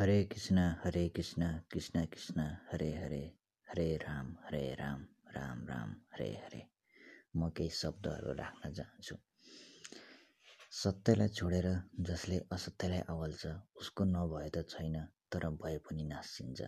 हरे कृष्ण हरे कृष्ण कृष्ण कृष्ण हरे हरे हरे राम हरे राम राम राम हरे हरे। म केही शब्दहरू राख्न चाहन्छु। सत्यलाई छोडेर जसले असत्यलाई अवल्छ उसको नभए त छैन तर भए पनि नासिन्छ।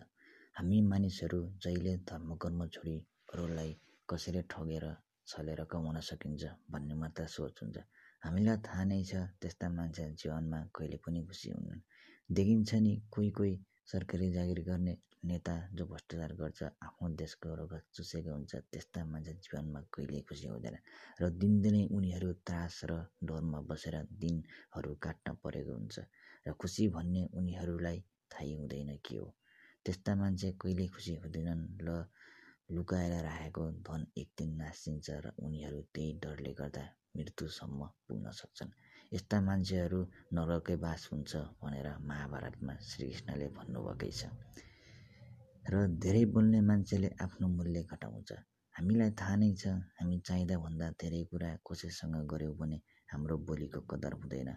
हामी मानिसहरू जहिले धर्म कर्म छोडी अरूलाई कसरी ठगेर छलेर कमाउन सकिन्छ भन्ने मात्र सोच हुन्छ। हामीलाई थाहा नै छ त्यस्ता मान्छे जीवनमा कहिले पनि खुसी हुन्नन् देखिन्छ नि कोही कोही सरकारी जागिर गर्ने नेता जो भ्रष्टाचार गर्छ आफ्नो देशको रगत चुसेको हुन्छ त्यस्ता मान्छे जीवनमा कहिल्यै खुसी हुँदैन। र दिनदिनै उनीहरू त्रास र डरमा बसेर दिनहरू काट्न परेको हुन्छ। र खुसी भन्ने उनीहरूलाई थाहै हुँदैन के हो। त्यस्ता मान्छे कहिल्यै खुसी हुँदैनन् र लुकाएर राखेको धन एक दिन नासिन्छ र उनीहरू त्यही डरले गर्दा मृत्युसम्म पुग्न सक्छन्। यस्ता मान्छेहरू नरकै बास हुन्छ भनेर महाभारतमा श्रीकृष्णले भन्नुभएकै छ। र धेरै बोल्ने मान्छेले आफ्नो मूल्य घटाउँछ। हामीलाई थाहा नै छ हामी चाहिँदा भन्दा धेरै कुरा कसैसँग गऱ्यौँ भने हाम्रो बोलीको कदर हुँदैन।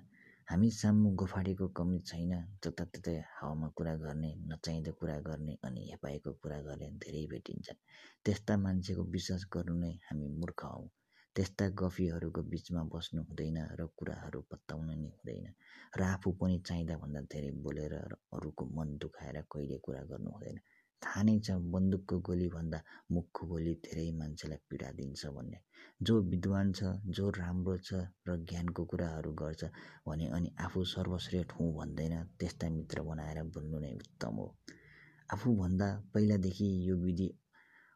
हामी सामु गोफाडीको कमी छैन जताततै हावामा कुरा गर्ने नचाहिँदो कुरा गर्ने अनि हेपाएको कुरा गर्ने धेरै भेटिन्छन्। त्यस्ता मान्छेको विश्वास गर्नु नै हामी मूर्ख हौँ। त्यस्ता गफीहरूको बिचमा बस्नु हुँदैन र कुराहरू पत्ताउनु नि हुँदैन। र आफू पनि चाहिँदा भन्दा धेरै बोलेर र अरूको मन दुखाएर कहिले कुरा गर्नु हुँदैन। थाहा नै छ बन्दुकको गोलीभन्दा मुखको गोली धेरै मान्छेलाई पीडा दिन्छ भन्ने। जो विद्वान छ जो राम्रो छ र ज्ञानको कुराहरू गर्छ भने अनि आफू सर्वश्रेष्ठ हुँ भन्दैन त्यस्ता मित्र बनाएर बोल्नु नै उत्तम हो। आफूभन्दा पहिलादेखि यो विधि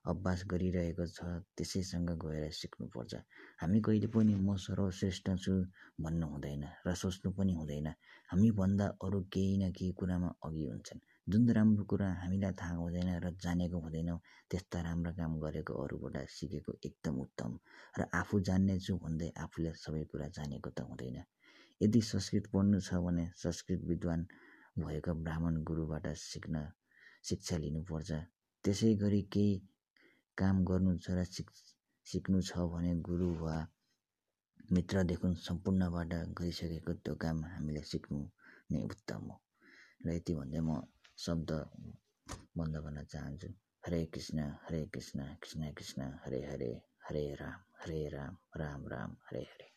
अभ्यास गरिरहेको छ त्यसैसँग गएर सिक्नुपर्छ। हामी कहिले पनि म सर्वश्रेष्ठ छु भन्नु हुँदैन र सोच्नु पनि हुँदैन। हामीभन्दा अरू केही न केही कुरामा अघि हुन्छन्। जुन राम्रो कुरा हामीलाई थाहा हुँदैन र जानेको हुँदैनौँ त्यस्ता राम्रा काम गरेको अरूबाट सिकेको एकदम उत्तम र आफू जान्ने छु भन्दै आफूले सबै कुरा जानेको त हुँदैन। यदि संस्कृत पढ्नु छ भने संस्कृत विद्वान भएको ब्राह्मण गुरुबाट सिक्न शिक्षा लिनुपर्छ। त्यसै गरी केही काम गर्नु छ र सिक सिक्नु छ भने गुरु वा मित्रदेखि सम्पूर्णबाट गरिसकेको त्यो काम हामीले सिक्नु नै उत्तम हो। र यति भन्दै म शब्द बन्द गर्न चाहन्छु। हरे कृष्ण हरे कृष्ण कृष्ण कृष्ण हरे हरे हरे राम हरे राम राम राम हरे हरे।